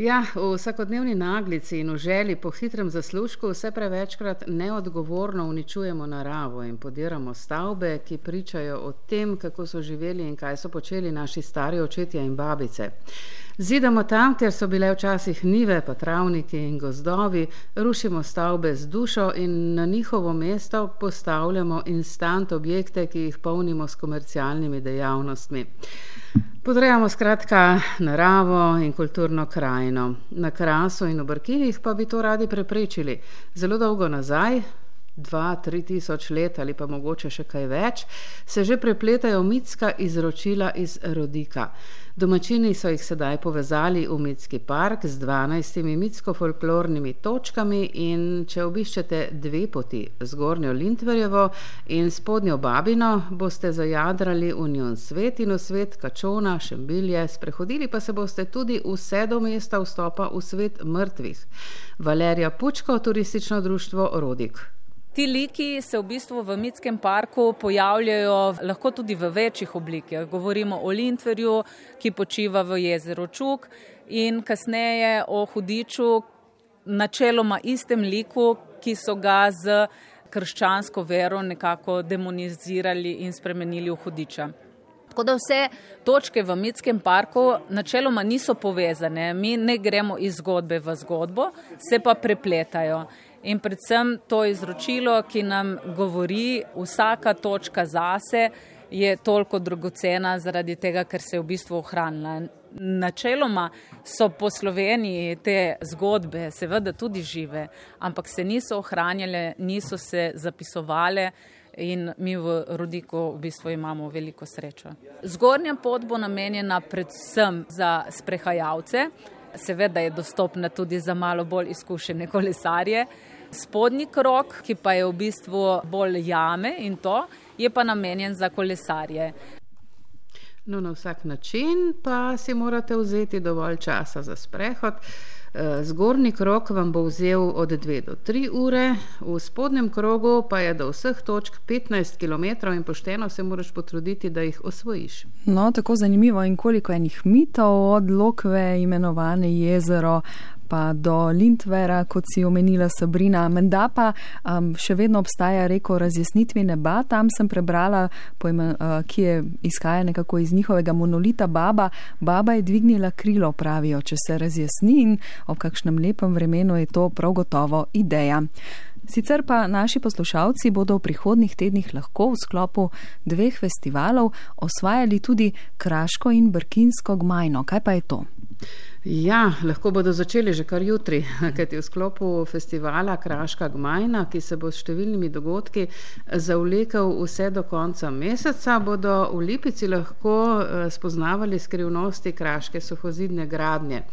Ja, v vsakodnevni naglici in v želji po hitrem zaslužku vse prevečkrat neodgovorno uničujemo naravo in podiramo stavbe, ki pričajo o tem, kako so živeli in kaj so počeli naši stari očetje in babice. Zidamo tam, kjer so bile včasih nive, pa travniki in gozdovi, rušimo stavbe z dušo in na njihovo mesto postavljamo instant objekte, ki jih polnimo s komercialnimi dejavnostmi. Podrejamo skratka naravo in kulturno krajino. Na Krasu in v Brkinih pa bi to radi preprečili. Zelo dolgo nazaj, dva, tri tisoč let ali pa mogoče še kaj več, se že prepletajo mitska izročila iz rodika. Domačini so jih sedaj povezali v mitski park z dvanajstimi mitsko-folklornimi točkami in če obiščete dve poti, zgornjo Lintverjevo in spodnjo Babino, boste zajadrali v njun svet in v svet Kačona, Šembilje, sprehodili pa se boste tudi vse do mesta vstopa v svet mrtvih. Valerija Pučko, turistično društvo Rodik. Ti liki se v bistvu v Mitskem parku pojavljajo lahko tudi v večjih oblikah. Govorimo o Lintverju, ki počiva v jezeru Čuk in kasneje o Hudiču, načeloma istem liku, ki so ga z krščansko vero nekako demonizirali in spremenili v Hudiča. Tako da vse točke v Mitskem parku načeloma niso povezane, mi ne gremo iz zgodbe v zgodbo, se pa prepletajo in predvsem to izročilo, ki nam govori, vsaka točka zase je toliko dragocena zaradi tega, ker se je v bistvu ohranila. Načeloma so po Sloveniji te zgodbe seveda tudi žive, ampak se niso ohranjale, niso se zapisovale. In mi v Rudiku v bistvu imamo veliko srečo. Zgornja pot bo namenjena predvsem za sprehajalce, seveda je dostopna tudi za malo bolj izkušene kolesarje. Spodnji krok, ki pa je v bistvu bolj jame in to, je pa namenjen za kolesarje. No, na vsak način pa si morate vzeti dovolj časa za sprehod. Eh, zgornji krok vam bo vzel od 2 do 3 ure, v spodnjem krogu pa je do vseh točk 15 km in pošteno se moraš potruditi, da jih osvojiš. No, tako zanimivo in koliko enih mitov od Lokve imenovane jezero pa do Lindvera, kot si omenila Sabrina. Menda pa um, še vedno obstaja reko razjasnitvi neba. Tam sem prebrala, pojma, uh, ki je izhaja nekako iz njihovega monolita baba. Baba je dvignila krilo, pravijo, če se razjasni in ob kakšnem lepem vremenu je to prav gotovo ideja. Sicer pa naši poslušalci bodo v prihodnih tednih lahko v sklopu dveh festivalov osvajali tudi Kraško in Brkinsko gmajno. Kaj pa je to? Ja, lahko bodo začeli že kar jutri, kajti v sklopu festivala Kraška Gmajna, ki se bo s številnimi dogodki zavlekel vse do konca meseca, bodo v Lipici lahko eh, spoznavali skrivnosti kraške suhozidne gradnje.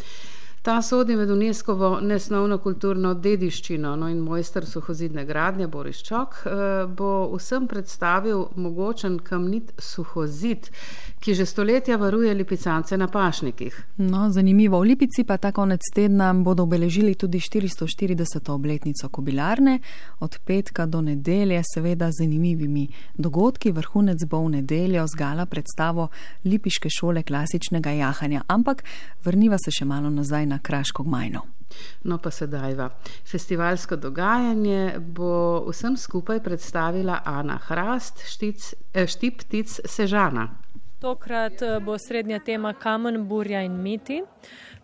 Ta sodi med UNESCO-vo nesnovno kulturno dediščino no in mojster suhozidne gradnje Boris Čok eh, bo vsem predstavil mogočen kamnit suhozid, ki že stoletja varuje lipicance na pašnikih. No, zanimivo. V Lipici pa ta konec tedna bodo obeležili tudi 440. obletnico kobilarne, od petka do nedelje, seveda zanimivimi dogodki. Vrhunec bo v nedeljo zgala predstavo Lipiške šole klasičnega jahanja. Ampak vrniva se še malo nazaj na Kraško gmajno. No, pa sedajva. Festivalsko dogajanje bo vsem skupaj predstavila Ana Hrast, štic, eh, štip ptic Sežana. Tokrat eh, bo srednja tema kamen, burja in miti.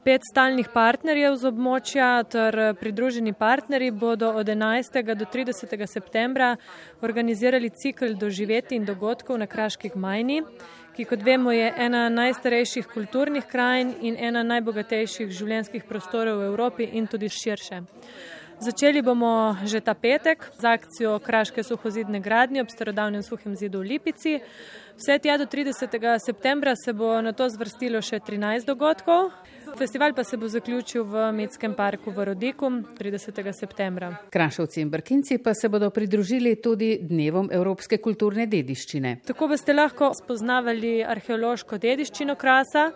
Pet stalnih partnerjev z območja ter eh, pridruženi partnerji bodo od 11. do 30. septembra organizirali cikl doživeti in dogodkov na Kraških majni, ki kot vemo je ena najstarejših kulturnih krajin in ena najbogatejših življenjskih prostorov v Evropi in tudi širše. Začeli bomo že ta petek z akcijo Kraške suhozidne gradnje ob starodavnem suhem zidu v Lipici. Vse tja do 30. septembra se bo na to zvrstilo še 13 dogodkov. Festival pa se bo zaključil v Metskem parku v Rodiku 30. septembra. Krašovci in Brkinci pa se bodo pridružili tudi dnevom Evropske kulturne dediščine. Tako boste lahko spoznavali arheološko dediščino krasa,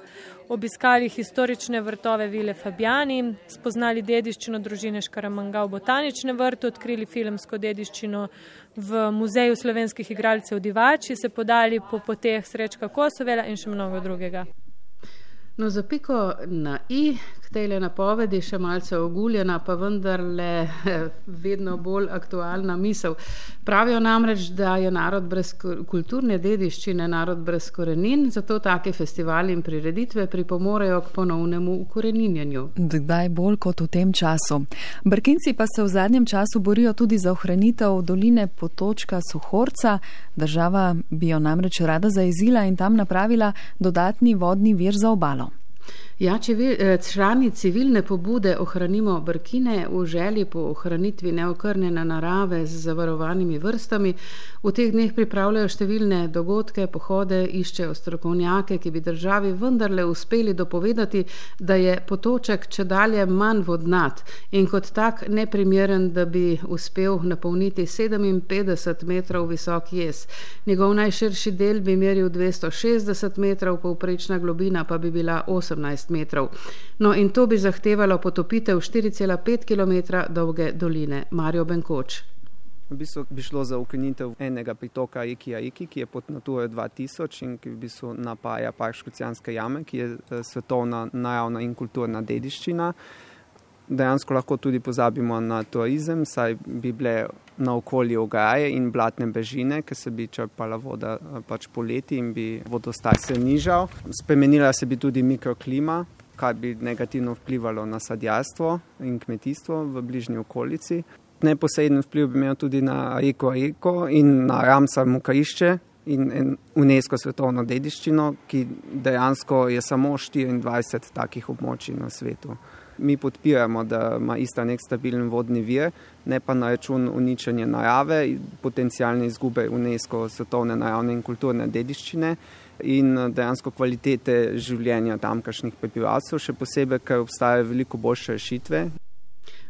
obiskali historične vrtove Vile Fabjani, spoznali dediščino družine Škaramanga v botaničnem vrtu, odkrili filmsko dediščino v Muzeju slovenskih igralcev Divači, se podali po poteh Srečka Kosovela in še mnogo drugega. No, za piko na i tej napovedi še malce oguljena, pa vendarle vedno bolj aktualna misel. Pravijo namreč, da je narod brez kulturne dediščine, narod brez korenin, zato take festivali in prireditve pripomorejo k ponovnemu ukoreninjenju. Kdaj bolj kot v tem času. Brkinci pa se v zadnjem času borijo tudi za ohranitev doline potočka Suhorca. Država bi jo namreč rada zaezila in tam napravila dodatni vodni vir za obalo. Ja, če eh, člani civilne pobude ohranimo brkine v želji po ohranitvi neokrnjene narave z zavarovanimi vrstami, v teh dneh pripravljajo številne dogodke, pohode, iščejo strokovnjake, ki bi državi vendarle uspeli dopovedati, da je potoček če dalje manj vodnat in kot tak neprimeren, da bi uspel napolniti 57 metrov visok jez. Njegov najširši del bi meril 260 metrov, povprečna globina pa bi bila 18 metrov. No in to bi zahtevalo potopitev 4,5 km dolge doline. Mario Benkoč. V bistvu bi šlo za ukinitev enega pritoka Ikija Iki, ki je pod Natura 2000 in ki v bistvu napaja park Škocijanske jame, ki je eh, svetovna naravna in kulturna dediščina. Dejansko lahko tudi pozabimo na turizem, saj bi bile na okolju ograje in blatne bežine, ker se bi črpala voda eh, pač poleti in bi vodostaj se nižal. Spremenila se bi tudi mikroklima, kar bi negativno vplivalo na sadjarstvo in kmetijstvo v bližnji okolici. Neposreden vpliv bi imel tudi na reko Eko in na Ramsar Mukaišče in UNESCO svetovno dediščino, ki dejansko je samo 24 takih območij na svetu. Mi podpiramo, da ima ista nek stabilen vodni vir, ne pa na račun uničenja narave, potencijalne izgube UNESCO svetovne naravne in kulturne dediščine in dejansko kvalitete življenja tamkajšnjih prebivalcev, še posebej, ker obstajajo veliko boljše rešitve.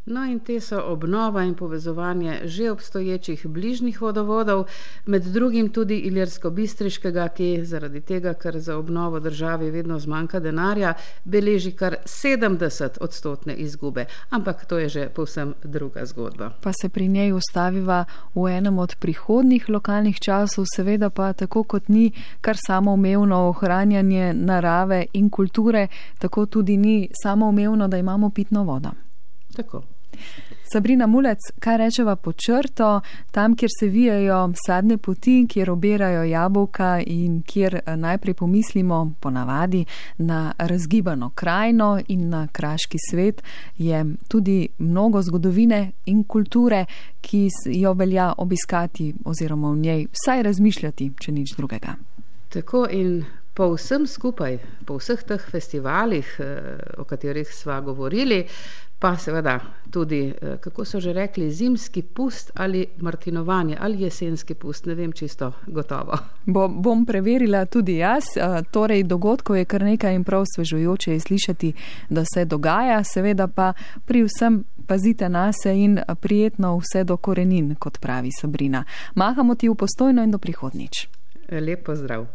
No in te so obnova in povezovanje že obstoječih bližnjih vodovodov, med drugim tudi Iljersko-Bistriškega, ki zaradi tega, ker za obnovo državi vedno zmanjka denarja, beleži kar 70 odstotne izgube. Ampak to je že povsem druga zgodba. Pa se pri njej ustaviva v enem od prihodnih lokalnih časov, seveda pa tako kot ni kar samoumevno ohranjanje narave in kulture, tako tudi ni samoumevno, da imamo pitno vodo. Tako. Sabrina Mulec, kaj rečeva po črto, tam, kjer se vijajo sadne poti, kjer obirajo jabolka in kjer eh, najprej pomislimo ponavadi na razgibano krajino in na kraški svet, je tudi mnogo zgodovine in kulture, ki jo velja obiskati oziroma v njej vsaj razmišljati, če nič drugega. Tako in po vsem skupaj, po vseh teh festivalih, eh, o katerih sva govorili, pa seveda tudi, eh, kako so že rekli, zimski pust ali martinovanje ali jesenski pust, ne vem čisto gotovo. Bo, bom preverila tudi jaz, eh, torej dogodkov je kar nekaj in prav svežujoče je slišati, da se dogaja, seveda pa pri vsem pazite na se in prijetno vse do korenin, kot pravi Sabrina. Mahamo ti v postojno in do prihodnič. Lepo zdrav.